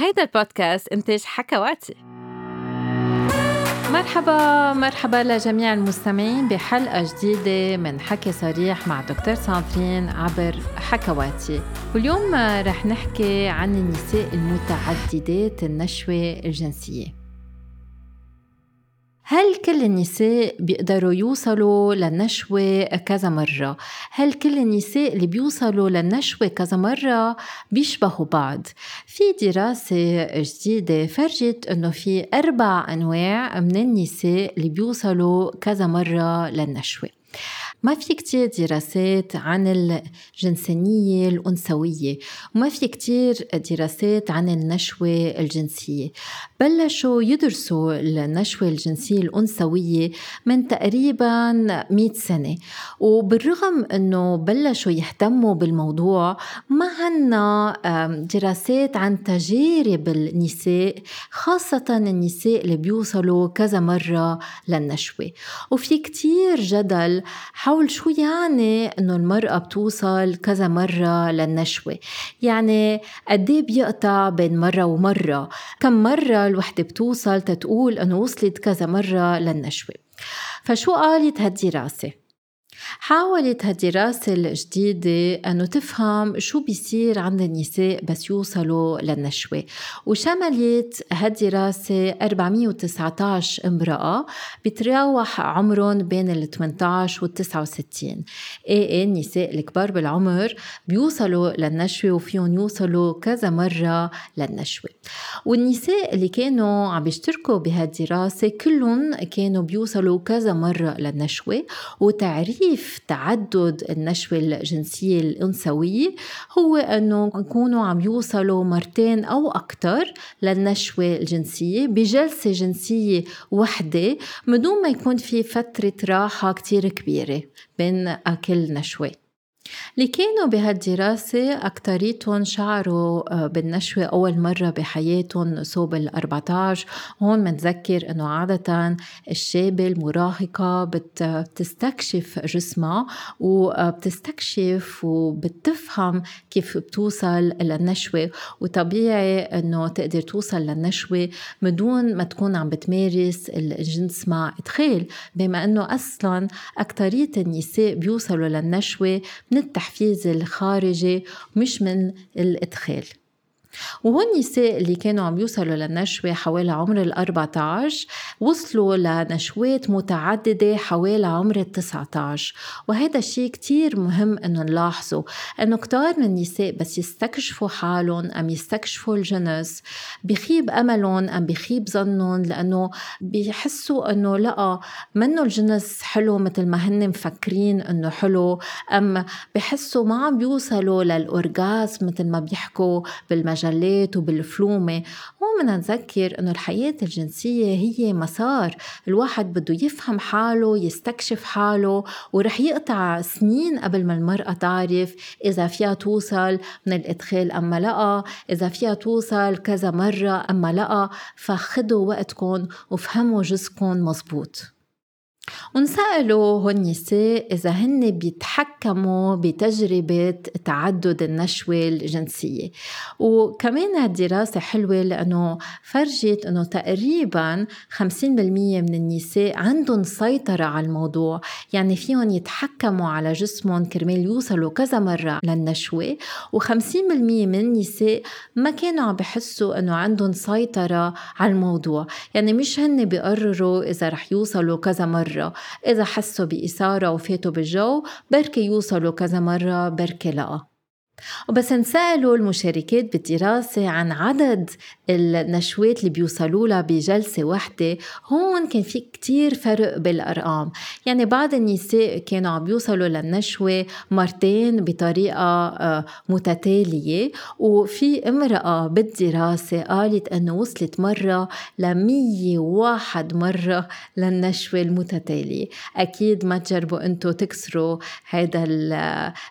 هيدا البودكاست إنتاج حكواتي مرحبا مرحبا لجميع المستمعين بحلقة جديدة من حكي صريح مع دكتور سانفرين عبر حكواتي واليوم رح نحكي عن النساء المتعددات النشوة الجنسية. هل كل النساء بيقدروا يوصلوا للنشوة كذا مرة؟ هل كل النساء اللي بيوصلوا للنشوة كذا مرة بيشبهوا بعض؟ في دراسة جديدة فرجت إنه في أربع أنواع من النساء اللي بيوصلوا كذا مرة للنشوة ما في كتير دراسات عن الجنسانية الأنثوية وما في كتير دراسات عن النشوة الجنسية بلشوا يدرسوا النشوة الجنسية الأنثوية من تقريبا 100 سنة. وبالرغم أنه بلشوا يهتموا بالموضوع ما عنا دراسات عن تجارب النساء خاصة النساء اللي بيوصلوا كذا مرة للنشوة. وفي كتير جدل حول شو يعني إنه المرأة بتوصل كذا مرة للنشوة. يعني قد إيه بيقطع بين مرة ومرة؟ كم مرة الوحدة بتوصل تتقول إنه وصلت كذا مرة للنشوة. فشو قالت هالدراسة؟ حاولت هالدراسة الجديدة أنه تفهم شو بيصير عند النساء بس يوصلوا للنشوة. وشملت هالدراسة 419 امرأة بتراوح عمرهم بين ال 18 وال 69 إيه إيه النساء الكبار بالعمر بيوصلوا للنشوة وفيهم يوصلوا كذا مرة للنشوة. والنساء اللي كانوا عم بيشتركوا بهالدراسة كلهم كانوا بيوصلوا كذا مرة للنشوة وتعريف تعدد النشوة الجنسية الأنثوية هو أنه يكونوا عم يوصلوا مرتين أو أكثر للنشوة الجنسية بجلسة جنسية وحدة بدون ما يكون في فترة راحة كتير كبيرة بين كل نشوة. اللي كانوا بهالدراسة أكتريتهم شعروا آه، بالنشوة أول مرة بحياتهم صوب ال 14 هون منذكر أنه عادة الشابة المراهقة بتستكشف جسمها وبتستكشف وبتفهم كيف بتوصل للنشوة. وطبيعي أنه تقدر توصل للنشوة بدون ما تكون عم بتمارس الجنس مع إدخال. بما أنه أصلا أكترية النساء بيوصلوا للنشوة من التحفيز الخارجي مش من الإدخال. وهون النساء اللي كانوا عم يوصلوا للنشوة حوالي عمر ال 14 وصلوا لنشوات متعددة حوالي عمر ال 19 وهذا الشيء كتير مهم إنه نلاحظه إنه كتار من النساء بس يستكشفوا حالهم أم يستكشفوا الجنس بخيب أملهم أم بخيب ظنهم لأنه بيحسوا إنه لا منه الجنس حلو مثل ما هن مفكرين إنه حلو أم بحسوا ما عم بيوصلوا للاورجاز مثل ما بيحكوا بالمجال بالمجلات وبالفلومة. هون بدنا نذكر إنه الحياة الجنسية هي مسار الواحد بده يفهم حاله يستكشف حاله ورح يقطع سنين قبل ما المرأة تعرف إذا فيها توصل من الإدخال أما لأ إذا فيها توصل كذا مرة أما لأ. فخدوا وقتكم وفهموا جزكم مزبوط. ونسألوا هون النساء إذا هن بيتحكموا بتجربة تعدد النشوة الجنسية. وكمان هالدراسة حلوة لأنه فرجت أنه تقريبا 50% من النساء عندهم سيطرة على الموضوع. يعني فيهم يتحكموا على جسمهم كرمال يوصلوا كذا مرة للنشوة. و50% من النساء ما كانوا عم بحسوا أنه عندهم سيطرة على الموضوع. يعني مش هن بيقرروا إذا رح يوصلوا كذا مرة. إذا حسوا بإثارة وفاتوا بالجو بركي يوصلوا كذا مرة بركي لأ. وبس انسألوا المشاركات بالدراسة عن عدد النشوات اللي بيوصلوا لها بجلسة واحدة هون كان في كتير فرق بالأرقام. يعني بعض النساء كانوا عم بيوصلوا للنشوة مرتين بطريقة آه، متتالية وفي امرأة بالدراسة قالت أنه وصلت مرة ل واحد مرة للنشوة المتتالية. أكيد ما تجربوا أنتوا تكسروا هذا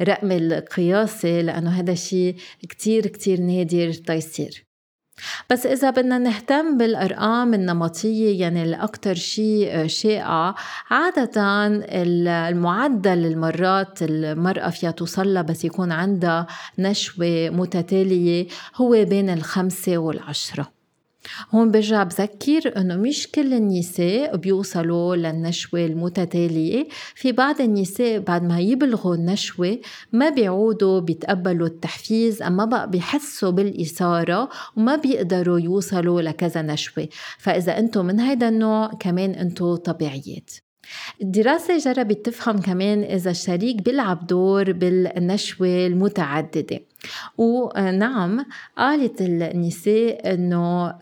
الرقم القياسي لأنه هذا شيء كتير كتير نادر تيصير. بس إذا بدنا نهتم بالأرقام النمطية يعني الأكثر شيء شائعة عادة المعدل المرات المرأة فيها توصل بس يكون عندها نشوة متتالية هو بين الخمسة والعشرة. هون برجع بذكر إنه مش كل النساء بيوصلوا للنشوة المتتالية. في بعض النساء بعد ما يبلغوا النشوة ما بيعودوا بيتقبلوا التحفيز أما بقى بيحسوا بالإثارة وما بيقدروا يوصلوا لكذا نشوة. فإذا أنتم من هيدا النوع كمان أنتم طبيعيات. الدراسة جربت تفهم كمان إذا الشريك بيلعب دور بالنشوة المتعددة. ونعم قالت النساء إنه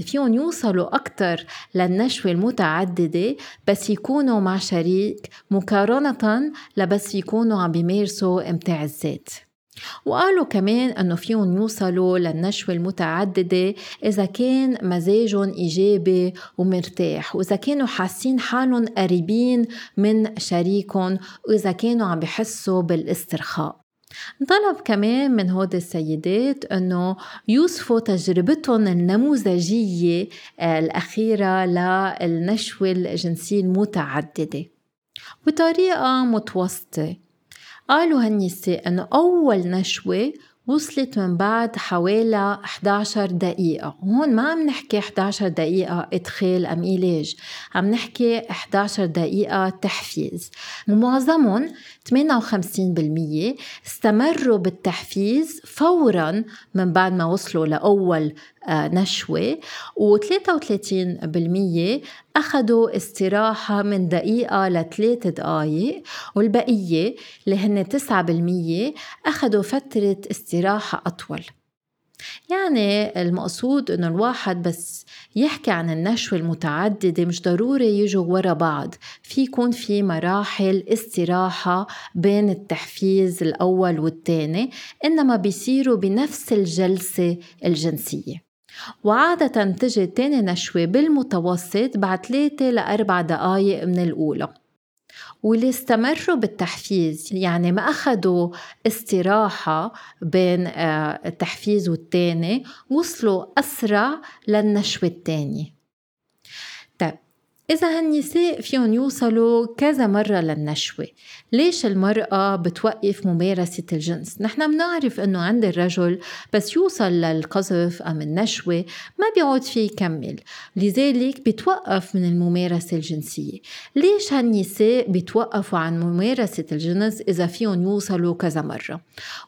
فيهم يوصلوا أكثر للنشوة المتعددة بس يكونوا مع شريك مقارنة لبس يكونوا عم بيمارسوا إمتاع الذات. وقالوا كمان أنه فيهم يوصلوا للنشوة المتعددة إذا كان مزاجهم إيجابي ومرتاح وإذا كانوا حاسين حالهم قريبين من شريكهم وإذا كانوا عم بحسوا بالاسترخاء. طلب كمان من هود السيدات أنه يوصفوا تجربتهم النموذجية آه، الأخيرة للنشوة الجنسية المتعددة. بطريقة متوسطة قالوا هالنساء إنه أول نشوة وصلت من بعد حوالي 11 دقيقة. وهون ما عم نحكي 11 دقيقة إدخال أم إيلاج عم نحكي 11 دقيقة تحفيز. ومعظمهم 58% استمروا بالتحفيز فورا من بعد ما وصلوا لأول نشوة و33% أخذوا استراحة من دقيقة لثلاث دقايق. والبقية اللي هن 9% أخذوا فترة استراحة أطول. يعني المقصود إنه الواحد بس يحكي عن النشوة المتعددة مش ضروري يجوا ورا بعض في يكون في مراحل استراحة بين التحفيز الأول والثاني إنما بيصيروا بنفس الجلسة الجنسية. وعادة تجي تاني نشوة بالمتوسط بعد 3 ل 4 دقايق من الأولى. واللي استمروا بالتحفيز يعني ما أخذوا استراحة بين آه، التحفيز والتاني وصلوا أسرع للنشوة التانية إذا هالنساء فيهم يوصلوا كذا مرة للنشوة ليش المرأة بتوقف ممارسة الجنس؟ نحن بنعرف إنه عند الرجل بس يوصل للقذف أم النشوة ما بيعود فيه يكمل لذلك بيتوقف من الممارسة الجنسية ليش هالنساء بيتوقفوا عن ممارسة الجنس إذا فيهم يوصلوا كذا مرة؟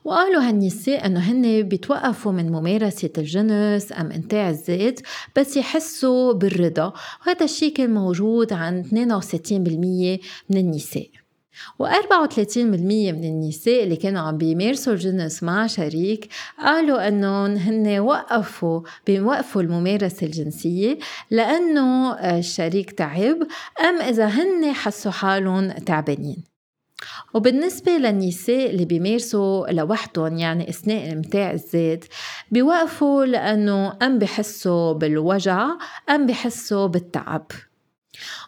وقالوا هالنساء إنه هن بيتوقفوا من ممارسة الجنس أم إنتاع الذات بس يحسوا بالرضا وهذا الشيء كان موجود عند 62% من النساء. و34% من النساء اللي كانوا عم بيمارسوا الجنس مع شريك قالوا إنهم هن وقفوا بيوقفوا الممارسة الجنسية لأنه الشريك تعب أم إذا هن حسوا حالهم تعبانين. وبالنسبة للنساء اللي بيمارسوا لوحدهم يعني أثناء إمتاع الذات بيوقفوا لأنه أم بحسوا بالوجع أم بحسوا بالتعب.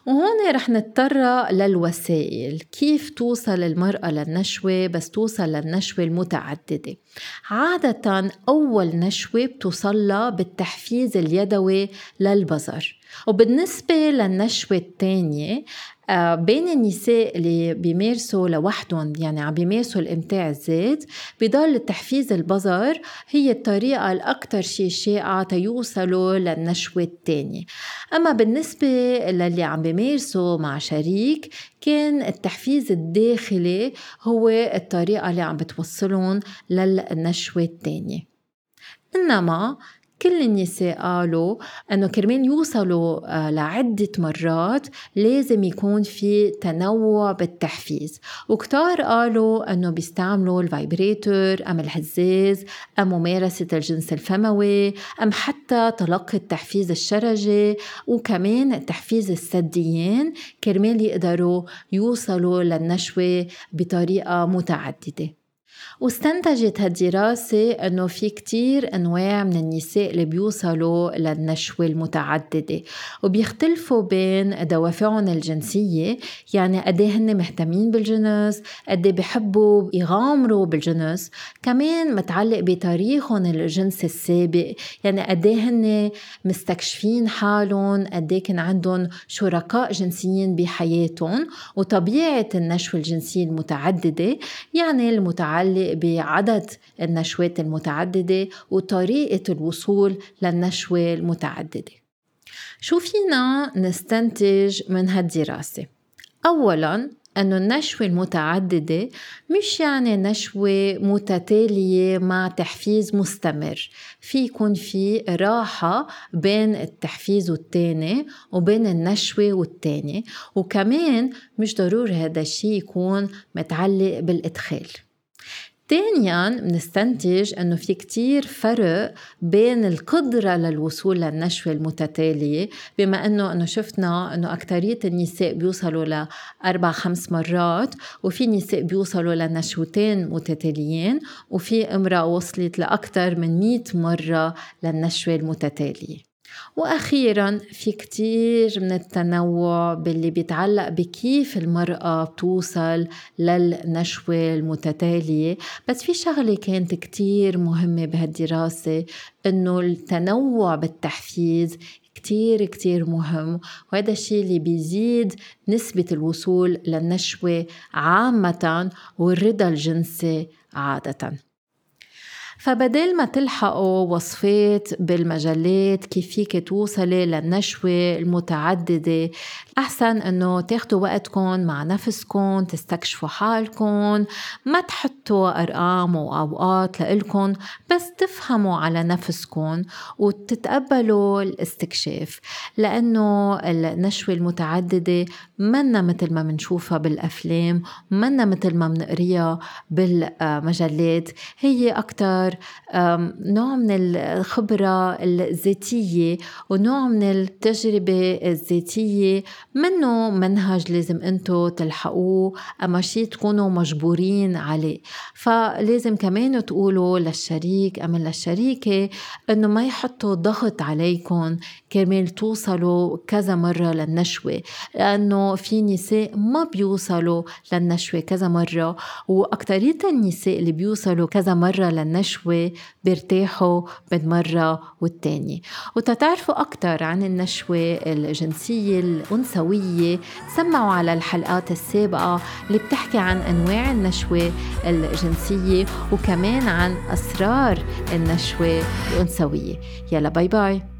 وهون رح نضطر للوسائل. كيف توصل المرأة للنشوة؟ بس توصل للنشوة المتعددة. عادة أول نشوة بتوصلها بالتحفيز اليدوي للبظر وبالنسبة للنشوة الثانية بين النساء اللي بيمارسوا لوحدهم يعني عم بيمارسوا الإمتاع الذات بضل تحفيز البظر هي الطريقة الأكثر شيء شائعة تيوصلوا للنشوة الثانية. أما بالنسبة للي عم بيمارسوا مع شريك كان التحفيز الداخلي هو الطريقة اللي عم بتوصلهم للنشوة الثانية. إنما كل النساء قالوا إنه كرمال يوصلوا آه، لعدة مرات لازم يكون في تنوع بالتحفيز. وكتار قالوا إنه بيستعملوا ال vibrator أم الهزاز أم ممارسة الجنس الفموي أم حتى تلقي التحفيز الشرجي. وكمان تحفيز الثديين كرمال يقدروا يوصلوا للنشوة بطريقة متعددة. واستنتجت هالدراسة أنه في كتير أنواع من النساء اللي بيوصلوا للنشوة المتعددة وبيختلفوا بين دوافعهم الجنسية يعني قد هن مهتمين بالجنس قد بيحبوا يغامروا بالجنس كمان متعلق بتاريخهم الجنسي السابق يعني قد هن مستكشفين حالهم قد كان عندهم شركاء جنسيين بحياتهم وطبيعة النشوة الجنسية المتعددة يعني المتعلق بعدد النشوات المتعددة وطريقة الوصول للنشوة المتعددة. شو فينا نستنتج من هالدراسة؟ أولاً أنه النشوة المتعددة مش يعني نشوة متتالية مع تحفيز مستمر. في يكون في راحة بين التحفيز والتاني وبين النشوة والتاني وكمان مش ضروري هذا الشيء يكون متعلق بالإدخال. ثانيا بنستنتج إنه في كتير فرق بين القدرة للوصول للنشوة المتتالية بما إنه إنه شفنا إنه اكثرية النساء بيوصلوا لاربع خمس مرات وفي نساء بيوصلوا لنشوتين متتاليين وفي امرأة وصلت لأكثر من 100 مرة للنشوة المتتالية. وأخيرا في كتير من التنوع باللي بيتعلق بكيف المرأة بتوصل للنشوة المتتالية. بس في شغلة كانت كتير مهمة بهالدراسة إنه التنوع بالتحفيز كتير كتير مهم. وهذا الشيء اللي بيزيد نسبة الوصول للنشوة عامة والرضا الجنسي عادةً. فبدل ما تلحقوا وصفات بالمجلات كيف فيك توصلي للنشوة المتعددة أحسن أنه تاخدوا وقتكم مع نفسكم تستكشفوا حالكم ما تحطوا أرقام وأوقات لإلكم بس تفهموا على نفسكم وتتقبلوا الاستكشاف لأنه النشوة المتعددة منا مثل ما منشوفها بالأفلام منا مثل ما منقريها بالمجلات هي أكتر نوع من الخبرة الذاتية ونوع من التجربة الذاتية. منه منهج لازم انتو تلحقوه؟ أما شي تكونوا مجبورين عليه. فلازم كمان تقولوا للشريك أم للشريكة إنه ما يحطوا ضغط عليكم كرمال توصلوا كذا مرة للنشوة. لأنه في نساء ما بيوصلوا للنشوة كذا مرة وأكترية النساء اللي بيوصلوا كذا مرة للنشوة النشوة بيرتاحوا بين مرة والتانية. وتتعرفوا أكثر عن النشوة الجنسية الأنثوية تسمعوا على الحلقات السابقة اللي بتحكي عن أنواع النشوة الجنسية وكمان عن أسرار النشوة الأنثوية. يلا باي باي.